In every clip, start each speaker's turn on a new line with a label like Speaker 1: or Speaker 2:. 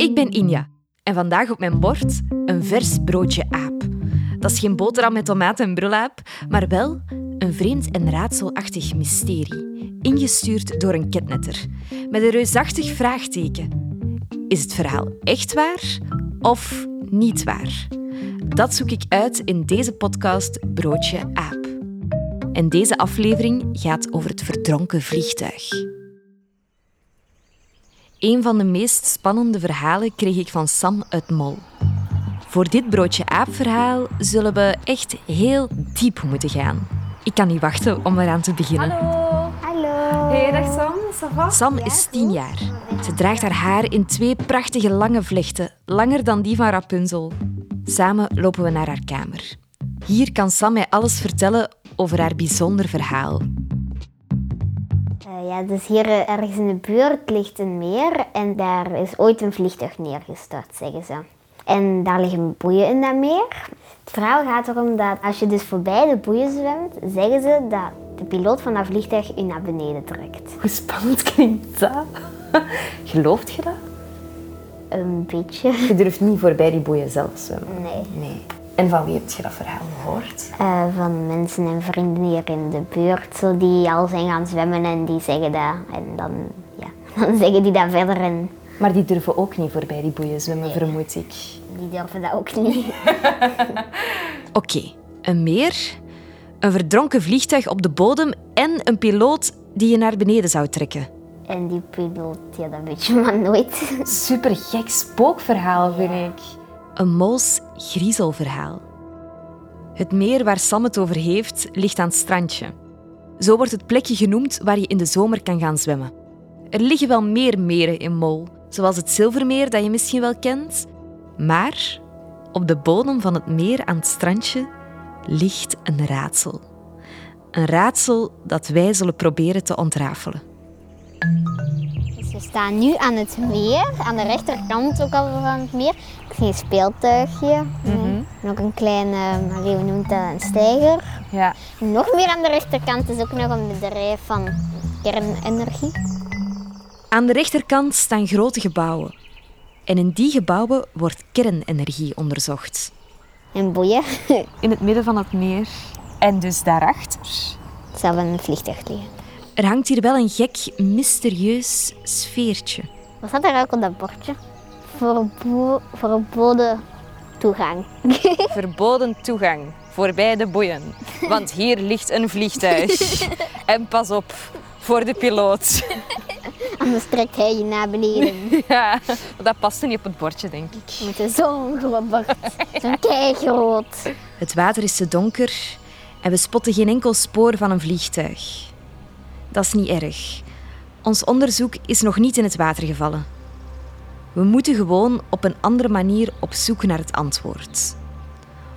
Speaker 1: Ik ben Inja en vandaag op mijn bord een vers broodje aap. Dat is geen boterham met tomaat en brulaap, maar wel een vreemd en raadselachtig mysterie, ingestuurd door een ketnetter, met een reusachtig vraagteken. Is het verhaal echt waar of niet waar? Dat zoek ik uit in deze podcast Broodje Aap. En deze aflevering gaat over het verdronken vliegtuig. Een van de meest spannende verhalen kreeg ik van Sam uit Mol. Voor dit broodje aapverhaal zullen we echt heel diep moeten gaan. Ik kan niet wachten om eraan te beginnen.
Speaker 2: Hallo.
Speaker 3: Hallo.
Speaker 2: Hey, dag Sam.
Speaker 1: Sam is tien jaar. Ze draagt haar haar in twee prachtige lange vlechten, langer dan die van Rapunzel. Samen lopen we naar haar kamer. Hier kan Sam mij alles vertellen over haar bijzonder verhaal.
Speaker 3: Ja, dus hier uh, ergens in de buurt ligt een meer en daar is ooit een vliegtuig neergestort, zeggen ze. En daar liggen boeien in dat meer. Het verhaal gaat erom dat als je dus voorbij de boeien zwemt, zeggen ze dat de piloot van dat vliegtuig je naar beneden trekt.
Speaker 2: Hoe spannend klinkt dat? Gelooft je dat?
Speaker 3: Een beetje.
Speaker 2: Je durft niet voorbij die boeien zelf zwemmen?
Speaker 3: Nee.
Speaker 2: Nee. En van wie heb je dat verhaal gehoord?
Speaker 3: Uh, van mensen en vrienden hier in de buurt, zo die al zijn gaan zwemmen en die zeggen dat. En dan, ja, dan zeggen die dat verder. En
Speaker 2: Maar die durven ook niet voorbij die boeien zwemmen, vermoed ik.
Speaker 3: die durven dat ook niet.
Speaker 1: Oké, een meer, een verdronken vliegtuig op de bodem en een piloot die je naar beneden zou trekken.
Speaker 3: En die piloot, ja, dat weet je maar nooit.
Speaker 2: Super gek spookverhaal, vind ik.
Speaker 1: Een mols griezelverhaal. Het meer waar Sam het over heeft, ligt aan het strandje. Zo wordt het plekje genoemd waar je in de zomer kan gaan zwemmen. Er liggen wel meer meren in Mol, zoals het Zilvermeer dat je misschien wel kent. Maar op de bodem van het meer aan het strandje ligt een raadsel. Een raadsel dat wij zullen proberen te ontrafelen.
Speaker 3: We staan nu aan het meer, aan de rechterkant ook al van het meer. Ik zie een speeltuigje. En ook een kleine, hoe noemt dat, een steiger.
Speaker 2: Ja.
Speaker 3: Nog meer aan de rechterkant is ook nog een bedrijf van kernenergie.
Speaker 1: Aan de rechterkant staan grote gebouwen. En in die gebouwen wordt kernenergie onderzocht.
Speaker 3: En boeien.
Speaker 2: In het midden van het meer. En dus daarachter?
Speaker 3: Zou een vliegtuig liggen.
Speaker 1: Er hangt hier wel een gek, mysterieus sfeertje.
Speaker 3: Wat staat er ook op dat bordje? Verbo verboden toegang.
Speaker 2: Verboden toegang. Voorbij de boeien. Want hier ligt een vliegtuig. En pas op voor de piloot.
Speaker 3: Anders trekt hij je naar beneden.
Speaker 2: Ja, dat past niet op het bordje, denk ik.
Speaker 3: Met zo'n groot bord. Zo'n keigroot.
Speaker 1: Het water is te donker en we spotten geen enkel spoor van een vliegtuig. Dat is niet erg. Ons onderzoek is nog niet in het water gevallen. We moeten gewoon op een andere manier op zoek naar het antwoord.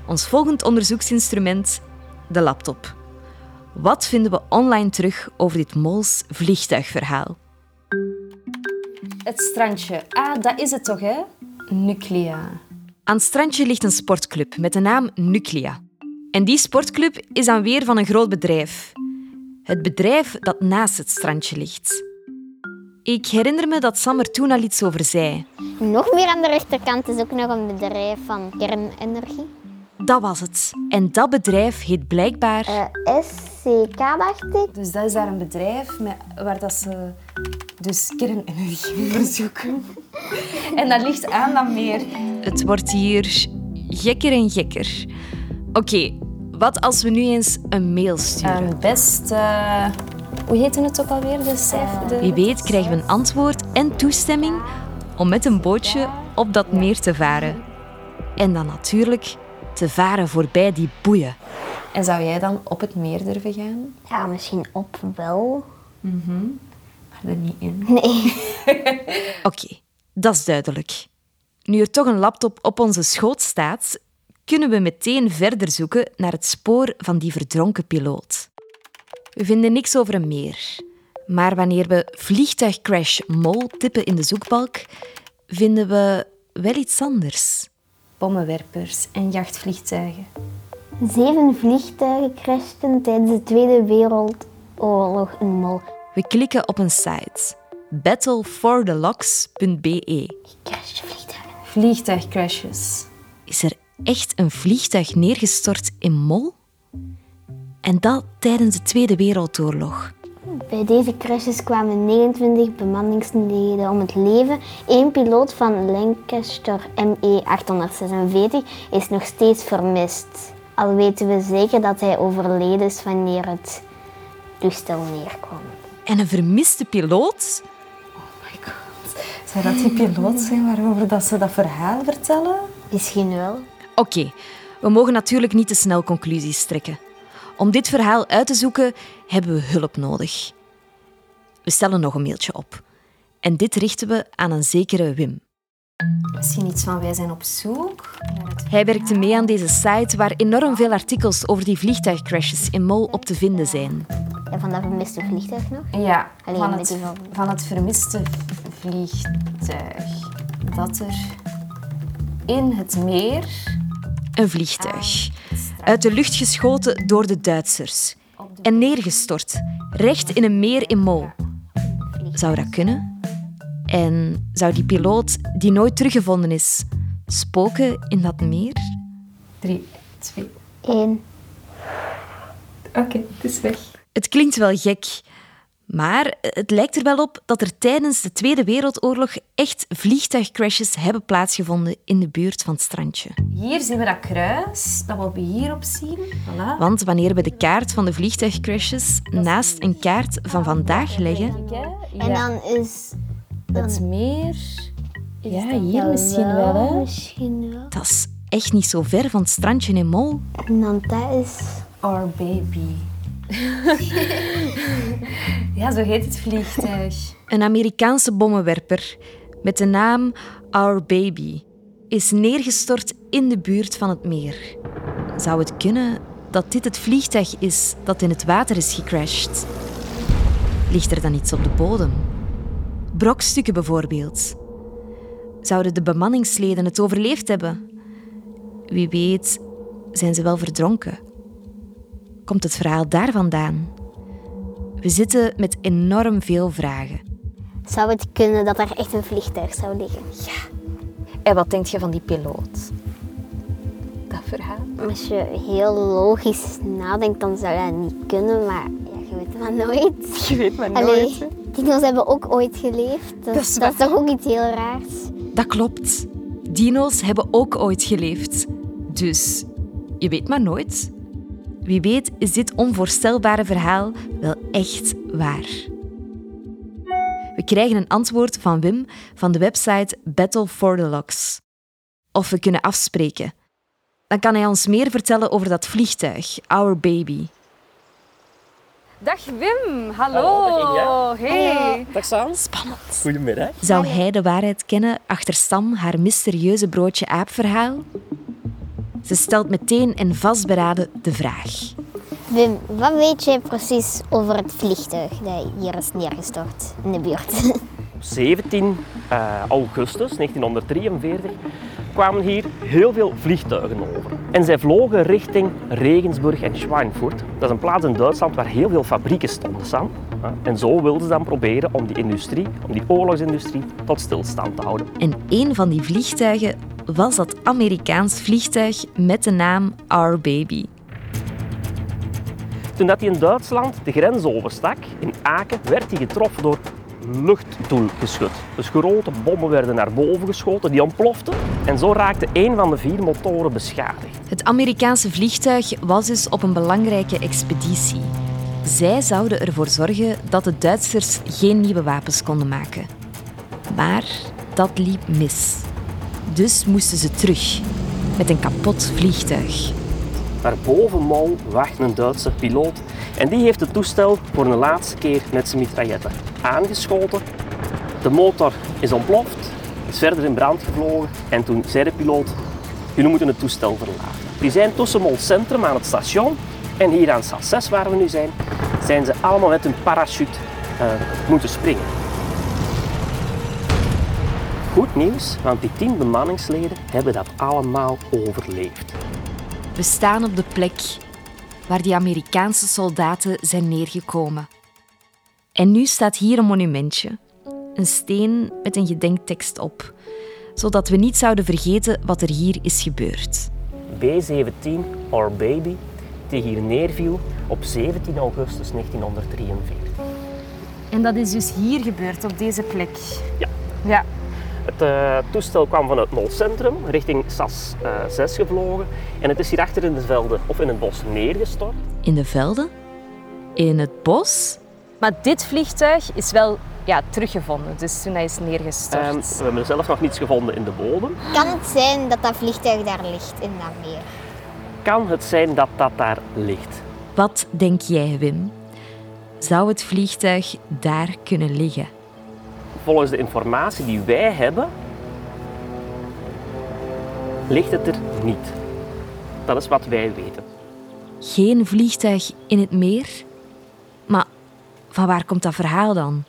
Speaker 1: Ons volgend onderzoeksinstrument, de laptop. Wat vinden we online terug over dit Mols vliegtuigverhaal?
Speaker 2: Het strandje. Ah, dat is het toch, hè? Nuclea.
Speaker 1: Aan het strandje ligt een sportclub met de naam Nuclea. En die sportclub is dan weer van een groot bedrijf. Het bedrijf dat naast het strandje ligt. Ik herinner me dat Sam er toen al iets over zei.
Speaker 3: Nog meer aan de rechterkant is ook nog een bedrijf van kernenergie.
Speaker 1: Dat was het. En dat bedrijf heet blijkbaar...
Speaker 3: Uh, SCK, dacht ik.
Speaker 2: Dus dat is daar een bedrijf met, waar dat ze dus kernenergie onderzoeken. en dat ligt aan dat meer.
Speaker 1: Het wordt hier gekker en gekker. Oké, wat als we nu eens een mail sturen?
Speaker 2: Een best... hoe heette het ook alweer? De cijfer, de...
Speaker 1: Wie weet krijgen we een antwoord en toestemming om met een bootje op dat meer te varen. En dan natuurlijk te varen voorbij die boeien.
Speaker 2: En zou jij dan op het meer durven gaan?
Speaker 3: Ja, misschien op wel.
Speaker 2: Maar er niet in.
Speaker 3: Nee.
Speaker 1: Oké, dat is duidelijk. Nu er toch een laptop op onze schoot staat, kunnen we meteen verder zoeken naar het spoor van die verdronken piloot. We vinden niks over een meer. Maar wanneer we vliegtuigcrash mol tippen in de zoekbalk, vinden we wel iets anders.
Speaker 2: Bommenwerpers en jachtvliegtuigen.
Speaker 3: Zeven vliegtuigen crashten tijdens de Tweede Wereldoorlog in Mol.
Speaker 1: We klikken op een site battleforthelocks.be.
Speaker 2: Vliegtuigcrashes.
Speaker 1: Is er echt een vliegtuig neergestort in Mol? En dat tijdens de Tweede Wereldoorlog.
Speaker 3: Bij deze crashes kwamen 29 bemanningsleden om het leven. Eén piloot van Lancaster ME-846 is nog steeds vermist. Al weten we zeker dat hij overleden is wanneer het toestel neerkwam.
Speaker 1: En een vermiste piloot?
Speaker 2: Zou dat die piloot zijn waarover dat ze dat verhaal vertellen?
Speaker 3: Misschien wel.
Speaker 1: Oké, we mogen natuurlijk niet te snel conclusies trekken. Om dit verhaal uit te zoeken hebben we hulp nodig. We stellen nog een mailtje op. En dit richten we aan een zekere Wim.
Speaker 2: Misschien iets van wij zijn op zoek
Speaker 1: Hij werkte mee aan deze site waar enorm veel artikels over die vliegtuigcrashes in Mol op te vinden zijn.
Speaker 3: En van dat vermiste vliegtuig nog?
Speaker 2: Ja,
Speaker 3: Alleen
Speaker 2: van het,
Speaker 3: van-
Speaker 2: van het vermiste vliegtuig. Dat er in het meer
Speaker 1: Een vliegtuig. Uit de lucht geschoten door de Duitsers. En neergestort, recht in een meer in Mol. Zou dat kunnen? En zou die piloot, die nooit teruggevonden is, spoken in dat meer?
Speaker 2: Drie, twee.
Speaker 3: Eén.
Speaker 2: Oké, het is weg.
Speaker 1: Het klinkt wel gek, maar het lijkt er wel op dat er tijdens de Tweede Wereldoorlog echt vliegtuigcrashes hebben plaatsgevonden in de buurt van het strandje.
Speaker 2: Hier zien we dat kruis, dat we hierop zien. Voilà.
Speaker 1: Want wanneer we de kaart van de vliegtuigcrashes naast een kaart van vandaag leggen,
Speaker 3: En dan is...
Speaker 2: het meer... Ja, hier misschien wel, hè?
Speaker 3: Misschien wel.
Speaker 1: dat is echt niet zo ver van het strandje in Mol.
Speaker 3: En dan dat is...
Speaker 2: Our baby. ja, zo heet het vliegtuig.
Speaker 1: Een Amerikaanse bommenwerper met de naam Our Baby is neergestort in de buurt van het meer. Zou het kunnen dat dit het vliegtuig is dat in het water is gecrashed? Ligt er dan iets op de bodem? Brokstukken bijvoorbeeld. Zouden de bemanningsleden het overleefd hebben? Wie weet, zijn ze wel verdronken? Komt het verhaal daar vandaan? We zitten met enorm veel vragen.
Speaker 3: Zou het kunnen dat er echt een vliegtuig zou liggen?
Speaker 2: En wat denk je van die piloot? Dat verhaal?
Speaker 3: Als je heel logisch nadenkt, dan zou dat niet kunnen, maar ja, je weet maar nooit.
Speaker 2: Je weet maar
Speaker 3: Allee, dino's hebben ook ooit geleefd. Dat,
Speaker 2: Dat is
Speaker 3: dat is toch ook iets heel raars?
Speaker 1: Dat klopt. Dino's hebben ook ooit geleefd. Dus je weet maar nooit. Wie weet is dit onvoorstelbare verhaal wel echt waar. We krijgen een antwoord van Wim van de website Battle for the Locks. Of we kunnen afspreken. Dan kan hij ons meer vertellen over dat vliegtuig, Our Baby.
Speaker 2: Dag Wim, hallo.
Speaker 4: Hallo, dag
Speaker 2: Hey.
Speaker 4: Dag Sam.
Speaker 1: Spannend.
Speaker 4: Goedemiddag.
Speaker 1: Zou hij de waarheid kennen achter Sam haar mysterieuze broodje aapverhaal? Ze stelt meteen en vastberaden de vraag.
Speaker 3: Wim, wat weet jij precies over het vliegtuig dat hier is neergestort in de buurt?
Speaker 4: 17 eh, augustus 1943 kwamen hier heel veel vliegtuigen over. En zij vlogen richting Regensburg en Schweinfurt. Dat is een plaats in Duitsland waar heel veel fabrieken stonden, Sam. Ja, En zo wilden ze dan proberen om die industrie, om die oorlogsindustrie, tot stilstand te houden.
Speaker 1: En een van die vliegtuigen was dat Amerikaans vliegtuig met de naam Our Baby.
Speaker 4: Toen dat hij in Duitsland de grens overstak, in Aken, werd hij getroffen door luchtdoelgeschut. Dus grote bommen werden naar boven geschoten, die ontploften. En zo raakte één van de vier motoren beschadigd.
Speaker 1: Het Amerikaanse vliegtuig was dus op een belangrijke expeditie. Zij zouden ervoor zorgen dat de Duitsers geen nieuwe wapens konden maken. Maar dat liep mis. Dus moesten ze terug met een kapot vliegtuig.
Speaker 4: Maar boven Mol wacht een Duitse piloot en die heeft het toestel voor een laatste keer met zijn mitrailletten aangeschoten. De motor is ontploft, is verder in brand gevlogen en toen zei de piloot, jullie moeten het toestel verlaten. Die zijn tussen Mol Centrum aan het station en hier aan stad 6 waar we nu zijn, zijn ze allemaal met hun parachute eh, moeten springen. Goed nieuws, want die tien bemanningsleden hebben dat allemaal overleefd.
Speaker 1: We staan op de plek waar die Amerikaanse soldaten zijn neergekomen. En nu staat hier een monumentje. Een steen met een gedenktekst op. zodat we niet zouden vergeten wat er hier is gebeurd.
Speaker 4: B-17, Our Baby, die hier neerviel op 17 augustus 1943.
Speaker 2: En dat is dus hier gebeurd, op deze plek.
Speaker 4: Ja.
Speaker 2: Ja.
Speaker 4: Het eh, toestel kwam van het Molcentrum richting SAS eh 6 gevlogen en het is hier achter in de velden of in het bos neergestort.
Speaker 1: In de velden? In het bos?
Speaker 2: Maar dit vliegtuig is wel ja, teruggevonden, dus toen hij is neergestort.
Speaker 4: Ehm, we hebben zelf nog niets gevonden in de bodem.
Speaker 3: Kan het zijn dat dat vliegtuig daar ligt in dat meer?
Speaker 4: Kan het zijn dat dat daar ligt?
Speaker 1: Wat denk jij, Wim? Zou het vliegtuig daar kunnen liggen?
Speaker 4: Volgens de informatie die wij hebben, ligt het er niet. Dat is wat wij weten.
Speaker 1: Geen vliegtuig in het meer? Maar van waar komt dat verhaal dan?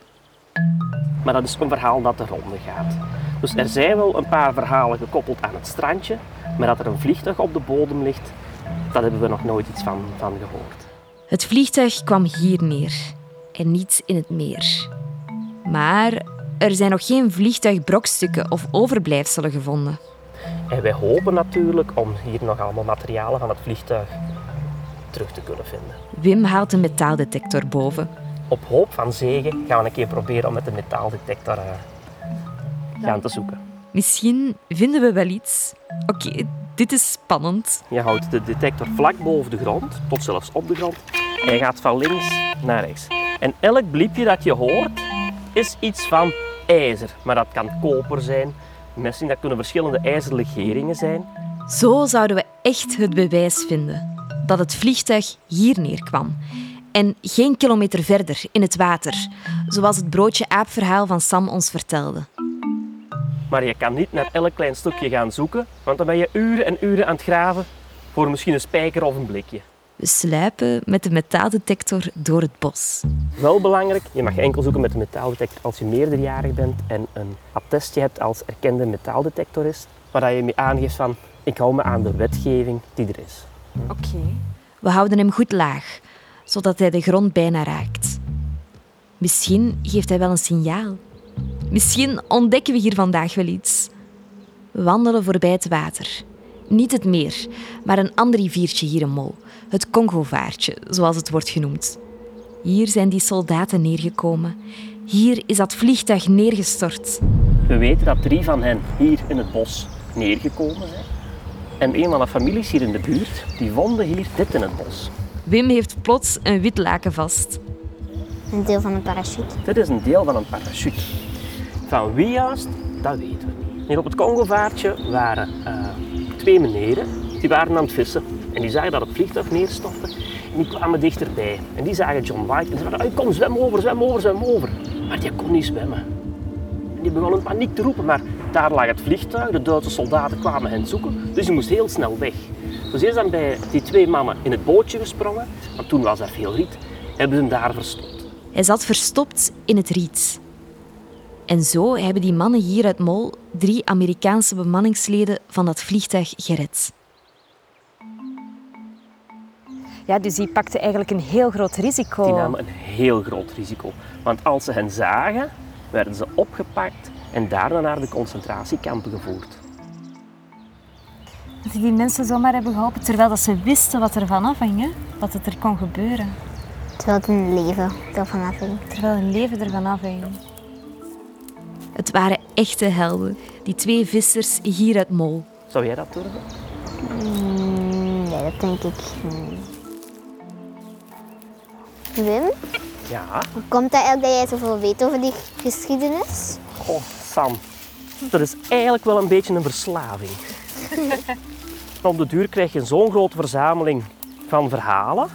Speaker 4: Maar dat is een verhaal dat de ronde gaat. Dus er zijn wel een paar verhalen gekoppeld aan het strandje, maar dat er een vliegtuig op de bodem ligt, daar hebben we nog nooit iets van, van gehoord.
Speaker 1: Het vliegtuig kwam hier neer en niet in het meer. Maar er zijn nog geen vliegtuigbrokstukken of overblijfselen gevonden.
Speaker 4: En wij hopen natuurlijk om hier nog allemaal materialen van het vliegtuig terug te kunnen vinden.
Speaker 1: Wim haalt een metaaldetector boven.
Speaker 4: Op hoop van zegen gaan we een keer proberen om met de metaaldetector eh, gaan te zoeken.
Speaker 1: Misschien vinden we wel iets. Oké, dit is spannend.
Speaker 4: Je houdt de detector vlak boven de grond, tot zelfs op de grond. En je gaat van links naar rechts. En elk bliepje dat je hoort, is iets van ijzer. Maar dat kan koper zijn, messing, dat kunnen verschillende ijzerlegeringen zijn.
Speaker 1: Zo zouden we echt het bewijs vinden dat het vliegtuig hier neerkwam. En geen kilometer verder, in het water, zoals het broodje aapverhaal van Sam ons vertelde.
Speaker 4: Maar je kan niet naar elk klein stukje gaan zoeken, want dan ben je uren en uren aan het graven voor misschien een spijker of een blikje.
Speaker 1: We sluipen met de metaaldetector door het bos.
Speaker 4: Wel belangrijk, je mag enkel zoeken met de metaaldetector als je meerderjarig bent en een attestje hebt als erkende metaaldetectorist, waar je mee aangeeft van ik hou me aan de wetgeving die er is.
Speaker 2: Oké.
Speaker 1: We houden hem goed laag, zodat hij de grond bijna raakt. Misschien geeft hij wel een signaal. Misschien ontdekken we hier vandaag wel iets. We wandelen voorbij het water. Niet het meer, maar een ander riviertje hier in Mol. Het Congovaartje, zoals het wordt genoemd. Hier zijn die soldaten neergekomen. Hier is dat vliegtuig neergestort.
Speaker 4: We weten dat drie van hen hier in het bos neergekomen zijn. En een van de families hier in de buurt, die vonden hier dit in het bos.
Speaker 1: Wim heeft plots een wit laken vast.
Speaker 3: Een deel van een parachute.
Speaker 4: Dit is een deel van een parachute. Van wie juist, dat weten we niet. Hier op het Congovaartje waren eh, twee meneren, die waren aan het vissen. En die zagen dat het vliegtuig neerstortte. En die kwamen dichterbij. En die zagen John White en zeiden, "Hey, kom, zwem over, zwem over, zwem over. Maar die kon niet zwemmen. En die begonnen in paniek te roepen, maar daar lag het vliegtuig. De Duitse soldaten kwamen hen zoeken, dus die moest heel snel weg. Dus hij dan bij die twee mannen in het bootje gesprongen, want toen was er veel riet, hebben ze hem daar verstopt.
Speaker 1: Hij zat verstopt in het riet. En zo hebben die mannen hier uit Mol drie Amerikaanse bemanningsleden van dat vliegtuig gered.
Speaker 2: Ja, dus die pakte eigenlijk een heel groot risico.
Speaker 4: Die namen een heel groot risico. Want als ze hen zagen, werden ze opgepakt en daarna naar de concentratiekampen gevoerd.
Speaker 2: Dat die die mensen zomaar hebben geholpen, terwijl dat ze wisten wat er van afhing, hè? wat het er kon gebeuren.
Speaker 3: Terwijl het een leven ervan afhing.
Speaker 2: Terwijl hun leven ervan afhing.
Speaker 1: Het waren echte helden, die twee vissers hier uit Mol.
Speaker 4: Zou jij dat durven?
Speaker 3: Mm, nee, dat denk ik niet. Wim,
Speaker 4: Ja.
Speaker 3: hoe komt dat eigenlijk dat jij zoveel weet over die geschiedenis?
Speaker 4: Goh, Sam. Dat is eigenlijk wel een beetje een verslaving. Op de duur krijg je zo'n grote verzameling van verhalen.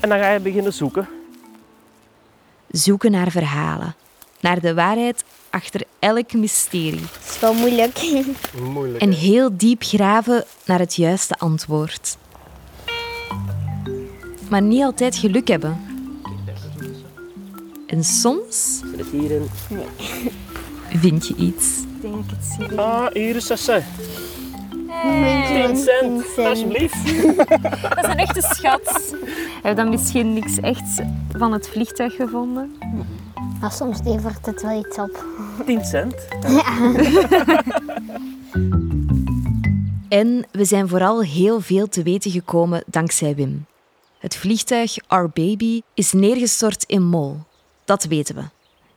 Speaker 4: En dan ga je beginnen zoeken.
Speaker 1: Zoeken naar verhalen, naar de waarheid achter elk mysterie.
Speaker 3: Dat is wel moeilijk.
Speaker 4: Moeilijk.
Speaker 1: En heel diep graven naar het juiste antwoord. Maar niet altijd geluk hebben. En soms
Speaker 4: Zit het hierin?
Speaker 1: vind je iets.
Speaker 2: Ik denk dat ik het zie.
Speaker 4: Ah, hier is ze.
Speaker 3: Hey.
Speaker 4: 10 cent, alsjeblieft.
Speaker 2: Dat is een echte schat. Heb je dan misschien niks echt van het vliegtuig gevonden?
Speaker 3: Maar soms levert het wel iets op.
Speaker 4: 10 cent.
Speaker 1: En we zijn vooral heel veel te weten gekomen dankzij Wim. Het vliegtuig Our Baby is neergestort in Mol. Dat weten we.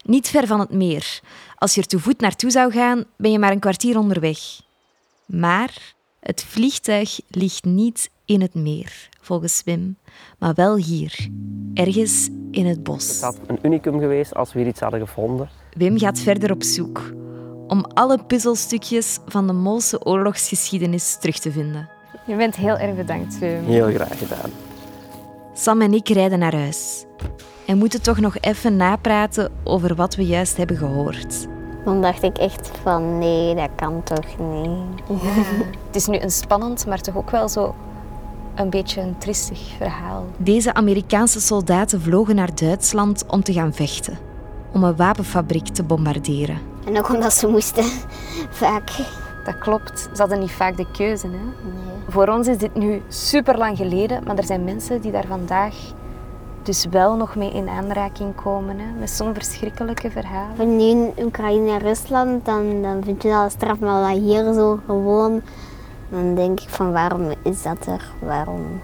Speaker 1: Niet ver van het meer. Als je er te voet naartoe zou gaan, ben je maar een kwartier onderweg. Maar het vliegtuig ligt niet in het meer, volgens Wim, maar wel hier, ergens in het bos.
Speaker 4: Het had een unicum geweest als we hier iets hadden gevonden.
Speaker 1: Wim gaat verder op zoek om alle puzzelstukjes van de Molse oorlogsgeschiedenis terug te vinden.
Speaker 2: Je bent heel erg bedankt, Wim.
Speaker 4: Heel graag gedaan.
Speaker 1: Sam en ik rijden naar huis en moeten toch nog even napraten over wat we juist hebben gehoord.
Speaker 3: Dan dacht ik echt van nee, dat kan toch niet.
Speaker 2: Het is nu een spannend, maar toch ook wel zo een beetje een triestig verhaal.
Speaker 1: Deze Amerikaanse soldaten vlogen naar Duitsland om te gaan vechten, om een wapenfabriek te bombarderen.
Speaker 3: En ook omdat ze moesten, vaak.
Speaker 2: Dat klopt. Ze hadden niet vaak de keuze. Hè?
Speaker 3: Nee.
Speaker 2: Voor ons is dit nu super lang geleden, maar er zijn mensen die daar vandaag dus wel nog mee in aanraking komen. Hè? Met zo'n verschrikkelijke verhalen.
Speaker 3: Van nu in Oekraïne en Rusland, dan, dan vind je dat straf, maar wat hier zo gewoon, dan denk ik van waarom is dat er? Waarom?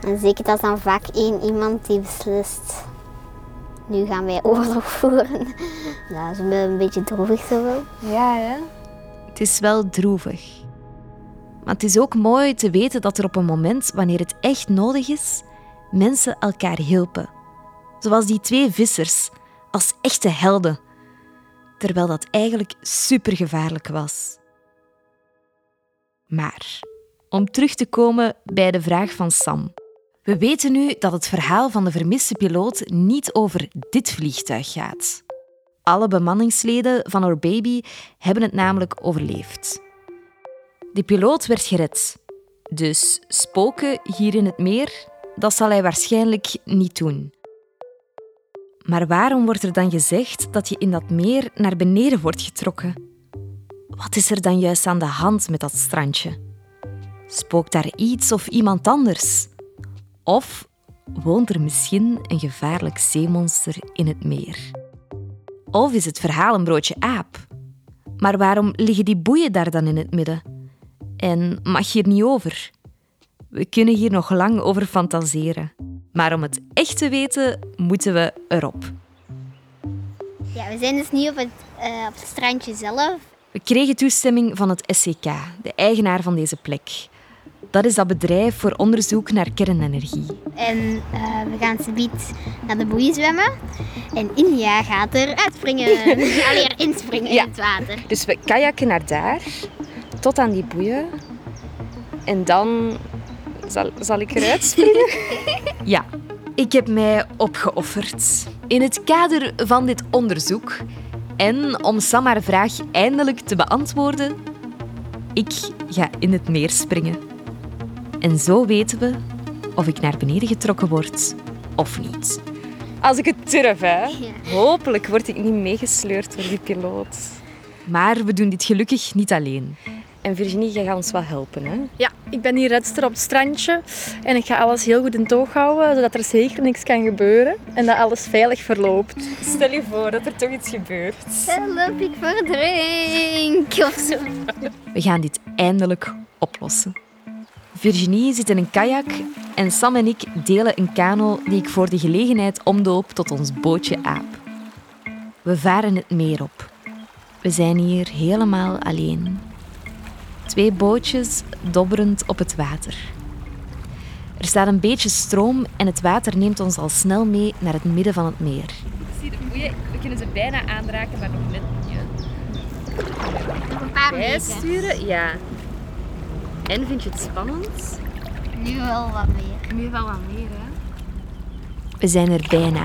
Speaker 3: En zeker dat is dan vaak één iemand die beslist, nu gaan wij oorlog voeren. Ja, dat is een een beetje droevig zo wel.
Speaker 2: Ja, hè?
Speaker 1: Het is wel droevig. Maar het is ook mooi te weten dat er op een moment, wanneer het echt nodig is, mensen elkaar hielpen. Zoals die twee vissers, als echte helden. Terwijl dat eigenlijk supergevaarlijk was. Maar, om terug te komen bij de vraag van Sam. We weten nu dat het verhaal van de vermiste piloot niet over dit vliegtuig gaat. Alle bemanningsleden van Our Baby hebben het namelijk overleefd. De piloot werd gered. Dus spoken hier in het meer, dat zal hij waarschijnlijk niet doen. Maar waarom wordt er dan gezegd dat je in dat meer naar beneden wordt getrokken? Wat is er dan juist aan de hand met dat strandje? Spookt daar iets of iemand anders? Of woont er misschien een gevaarlijk zeemonster in het meer? Of is het verhaal een broodje aap? Maar waarom liggen die boeien daar dan in het midden? En mag hier niet over? We kunnen hier nog lang over fantaseren. Maar om het echt te weten, moeten we erop.
Speaker 3: Ja, we zijn dus nu op het, eh, op het strandje zelf.
Speaker 1: We kregen toestemming van het SCK, de eigenaar van deze plek. Dat is dat bedrijf voor onderzoek naar kernenergie.
Speaker 3: En eh, we gaan subiet naar de boeien zwemmen. En Inja gaat er uitspringen. Allee, er inspringen
Speaker 2: Ja.
Speaker 3: in het water.
Speaker 2: Dus we kajakken naar daar, tot aan die boeien. En dan zal, zal ik eruit springen.
Speaker 1: Ja, ik heb mij opgeofferd. In het kader van dit onderzoek en om Sam haar vraag eindelijk te beantwoorden, ik ga in het meer springen. En zo weten we of ik naar beneden getrokken word of niet.
Speaker 2: Als ik het durf, hè. Hopelijk word ik niet meegesleurd door die piloot.
Speaker 1: Maar we doen dit gelukkig niet alleen.
Speaker 2: En Virginie, jij gaat ons wel helpen, hè?
Speaker 5: Ja, ik ben hier redster op het strandje en ik ga alles heel goed in toog houden, zodat er zeker niks kan gebeuren en dat alles veilig verloopt.
Speaker 2: Stel je voor dat er toch iets gebeurt.
Speaker 3: Help, ik verdrink. Of zo.
Speaker 1: We gaan dit eindelijk oplossen. Virginie zit in een kajak en Sam en ik delen een kano die ik voor de gelegenheid omdoop tot ons bootje aap. We varen het meer op. We zijn hier helemaal alleen. Twee bootjes dobberend op het water. Er staat een beetje stroom en het water neemt ons al snel mee naar het midden van het meer.
Speaker 2: Zie de boeien, we kunnen ze bijna aanraken, maar nog net niet.
Speaker 3: Een paar meter.
Speaker 2: Bijsturen, ja. En vind je het spannend?
Speaker 3: Nu wel wat meer.
Speaker 2: Nu wel wat meer, hè?
Speaker 1: We zijn er bijna.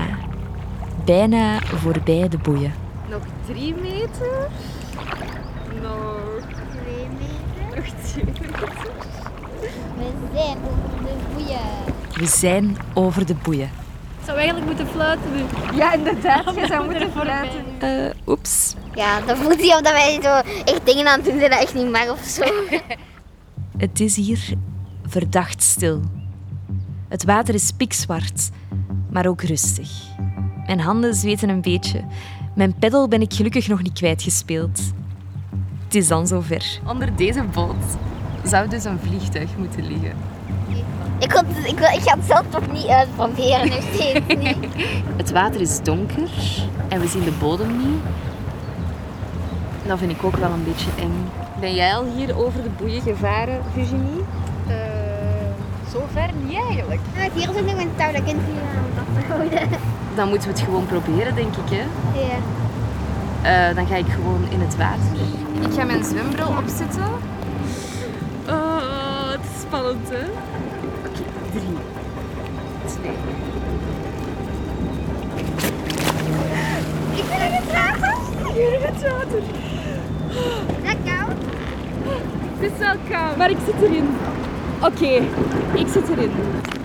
Speaker 1: Bijna voorbij de boeien.
Speaker 2: Nog drie meter. Nog,
Speaker 3: Twee meter.
Speaker 2: nog twee meter.
Speaker 3: We zijn over de boeien.
Speaker 1: We zijn over de boeien.
Speaker 5: Ik zou eigenlijk moeten fluiten nu.
Speaker 2: Ja, inderdaad. Je zou moeten fluiten.
Speaker 1: Eh, oeps.
Speaker 3: Ja, dan voelt hij of dat wij zo echt dingen aan het doen zijn dat echt niet mag of zo.
Speaker 1: Het is hier verdacht stil. Het water is pikzwart, maar ook rustig. Mijn handen zweten een beetje. Mijn peddel ben ik gelukkig nog niet kwijtgespeeld. Het is dan zover.
Speaker 2: Onder deze boot zou dus een vliegtuig moeten liggen.
Speaker 3: Ik, kon, ik ga het zelf toch niet uitproberen, nog steeds niet.
Speaker 2: Het water is donker en we zien de bodem niet. Dat vind ik ook wel een beetje eng. Ben jij al hier over de boeien gevaren, Virginie?
Speaker 5: Zover niet eigenlijk.
Speaker 3: Maar hier zit nog een touw, dat kunt je aan.
Speaker 2: Dan moeten we het gewoon proberen, denk ik. Hè?
Speaker 3: Ja.
Speaker 2: Eh, dan ga ik gewoon in het water. Ik ga mijn zwembril opzetten. Oh, het is spannend, hè? Oké, drie, twee.
Speaker 3: Ik ben in het water. Ik ben in het water.
Speaker 2: Het is wel koud, maar ik zit erin. Oké, ik zit erin.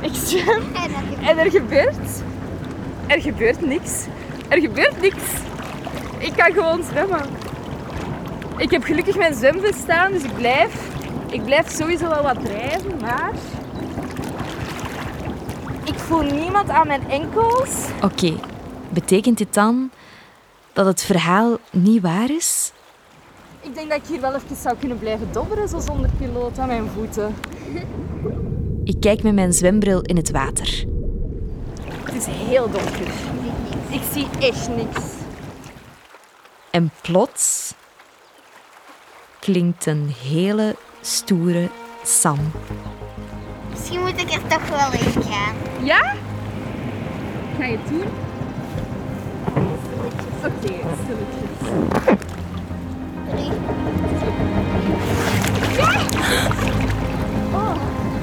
Speaker 2: Ik zwem en er gebeurt... Er gebeurt niks. Er gebeurt niks. Ik kan gewoon zwemmen. Ik heb gelukkig mijn zwemvest staan, dus ik blijf... Ik blijf sowieso wel wat drijven, maar... Ik voel niemand aan mijn enkels.
Speaker 1: Oké, betekent dit dan dat het verhaal niet waar is?
Speaker 2: Ik denk dat ik hier wel even zou kunnen blijven dobberen, zo zonder piloot aan mijn voeten.
Speaker 1: Ik kijk met mijn zwembril in het water.
Speaker 2: Het is heel donker. Ik zie echt niks.
Speaker 1: En plots klinkt een hele stoere Sam.
Speaker 3: Misschien moet ik er toch wel in gaan.
Speaker 2: Ja? Ga je het doen? Oké, stilletjes.
Speaker 3: Drie. Oh,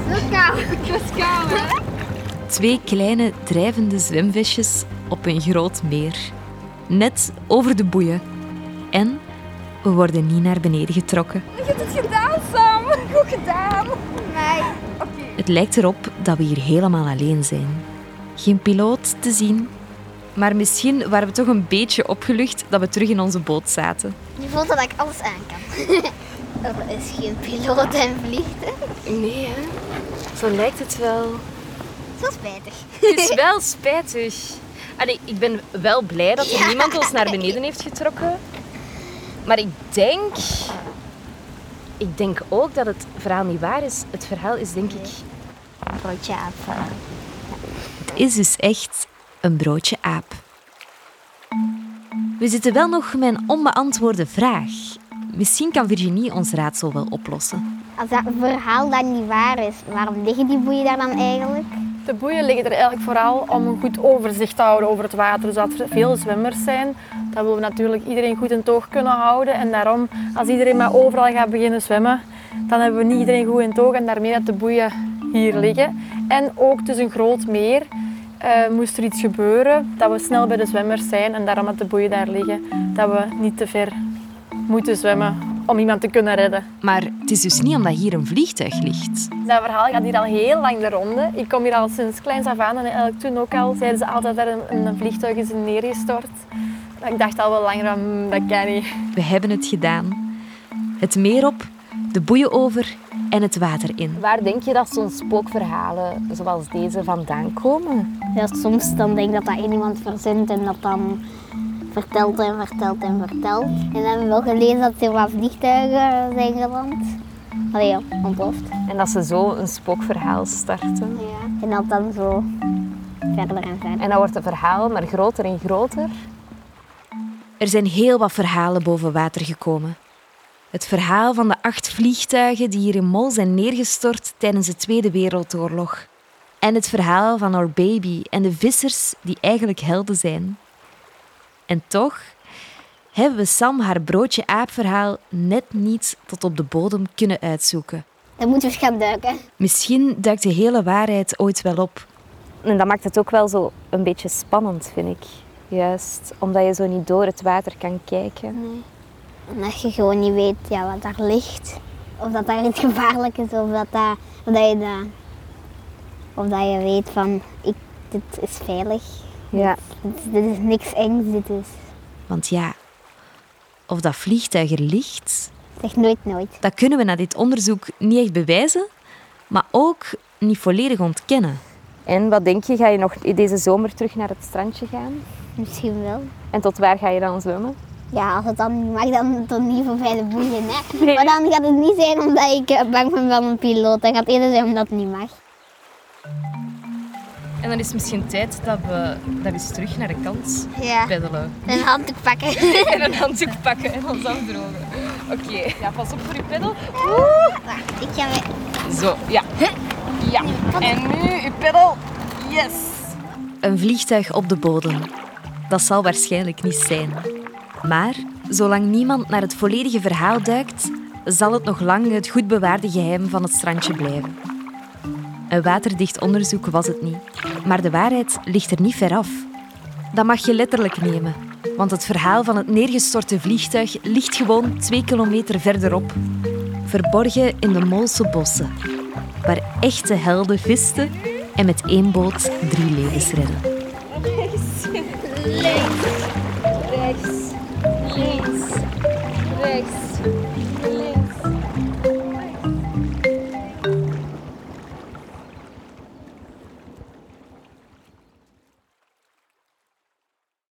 Speaker 3: zo koud.
Speaker 2: Het was koud, hè?
Speaker 1: Twee kleine drijvende zwemvestjes op een groot meer. Net over de boeien. En we worden niet naar beneden getrokken.
Speaker 2: Je hebt het gedaan, Sam. Goed gedaan.
Speaker 3: Nee.
Speaker 1: Het lijkt erop dat we hier helemaal alleen zijn. Geen piloot te zien. Maar misschien waren we toch een beetje opgelucht dat we terug in onze boot zaten.
Speaker 3: Je voelt dat ik alles aan kan. er is geen piloot en vliegtuig.
Speaker 2: Nee, hè? Zo lijkt het wel.
Speaker 3: Zo spijtig.
Speaker 2: Het is wel spijtig. Allee, ik ben wel blij dat er niemand ons naar beneden heeft getrokken. Maar ik denk... Ik denk ook dat het verhaal niet waar is. Het verhaal is denk ik...
Speaker 3: Broodje aap.
Speaker 1: Het is dus echt een broodje aap. We zitten wel nog met een onbeantwoorde vraag. Misschien kan Virginie ons raadsel wel oplossen.
Speaker 3: Als dat verhaal dan niet waar is, waarom liggen die boeien daar dan eigenlijk?
Speaker 5: De boeien liggen er eigenlijk vooral om een goed overzicht te houden over het water. Zodat er veel zwemmers zijn, dan willen we natuurlijk iedereen goed in toog kunnen houden. En daarom, als iedereen maar overal gaat beginnen zwemmen, dan hebben we niet iedereen goed in toog. En daarmee dat de boeien hier liggen. En ook, het is een groot meer. Eh, moest er iets gebeuren, dat we snel bij de zwemmers zijn. En daarom dat de boeien daar liggen, dat we niet te ver moeten zwemmen om iemand te kunnen redden.
Speaker 1: Maar het is dus niet omdat hier een vliegtuig ligt.
Speaker 5: Dat verhaal gaat hier al heel lang de ronde. Ik kom hier al sinds kleins af aan en eigenlijk toen ook al zeiden ze altijd dat er een, een vliegtuig is neergestort. Ik dacht al wel langer, van, dat kan niet.
Speaker 1: We hebben het gedaan. Het meer op, de boeien over en het water in.
Speaker 2: Waar denk je dat zo'n spookverhalen zoals deze vandaan komen?
Speaker 3: Ja, soms dan denk ik dat dat één iemand verzint en dat dan vertelt en vertelt en vertelt. En dan hebben we wel gelezen dat er wat vliegtuigen zijn geland. Allee, ja, ontploft.
Speaker 2: En dat ze zo een spookverhaal starten.
Speaker 3: Ja. En dat dan zo verder en verder.
Speaker 2: En dan wordt het verhaal maar groter en groter.
Speaker 1: Er zijn heel wat verhalen boven water gekomen. Het verhaal van de acht vliegtuigen die hier in Mol zijn neergestort tijdens de Tweede Wereldoorlog. En het verhaal van Our Baby en de vissers die eigenlijk helden zijn. En toch hebben we Sam haar broodje aapverhaal net niet tot op de bodem kunnen uitzoeken.
Speaker 3: Dan moeten we eens gaan duiken.
Speaker 1: Misschien duikt de hele waarheid ooit wel op.
Speaker 2: En dat maakt het ook wel zo een beetje spannend, vind ik. Juist omdat je zo niet door het water kan kijken.
Speaker 3: En als je gewoon niet weet ja, wat daar ligt. Of dat daar iets gevaarlijk is. Of dat, dat, of dat, je, dat, of dat je weet van, ik, dit is veilig.
Speaker 2: Ja.
Speaker 3: Dit, dit is niks engs. Dit is,
Speaker 1: Want ja, of dat vliegtuig er ligt,
Speaker 3: zeg nooit nooit.
Speaker 1: dat kunnen we na dit onderzoek niet echt bewijzen, maar ook niet volledig ontkennen.
Speaker 2: En wat denk je, ga je nog deze zomer terug naar het strandje gaan?
Speaker 3: misschien wel.
Speaker 2: En tot waar ga je dan zwemmen?
Speaker 3: Ja, als het dan niet mag, dan tot niet voorbij de boeien. Hè. Maar dan gaat het niet zijn omdat ik eh, bang ben van een piloot. Dan gaat het eerder zijn omdat het niet mag.
Speaker 2: En dan is het misschien tijd dat we, dat we eens terug naar de kant
Speaker 3: Ja.
Speaker 2: peddelen.
Speaker 3: Een handdoek pakken.
Speaker 2: En een handdoek pakken en ons afdrogen. Oké, ja, pas op voor je peddel.
Speaker 3: Wacht, ik ga weer.
Speaker 2: Zo, ja. Ja. En nu je peddel. Yes.
Speaker 1: Een vliegtuig op de bodem. Dat zal waarschijnlijk niet zijn. Maar zolang niemand naar het volledige verhaal duikt, zal het nog lang het goed bewaarde geheim van het strandje blijven. Een waterdicht onderzoek was het niet, maar de waarheid ligt er niet ver af. Dat mag je letterlijk nemen, want het verhaal van het neergestorte vliegtuig ligt gewoon twee kilometer verderop, verborgen in de Moolse bossen, waar echte helden visten en met één boot drie levens redden.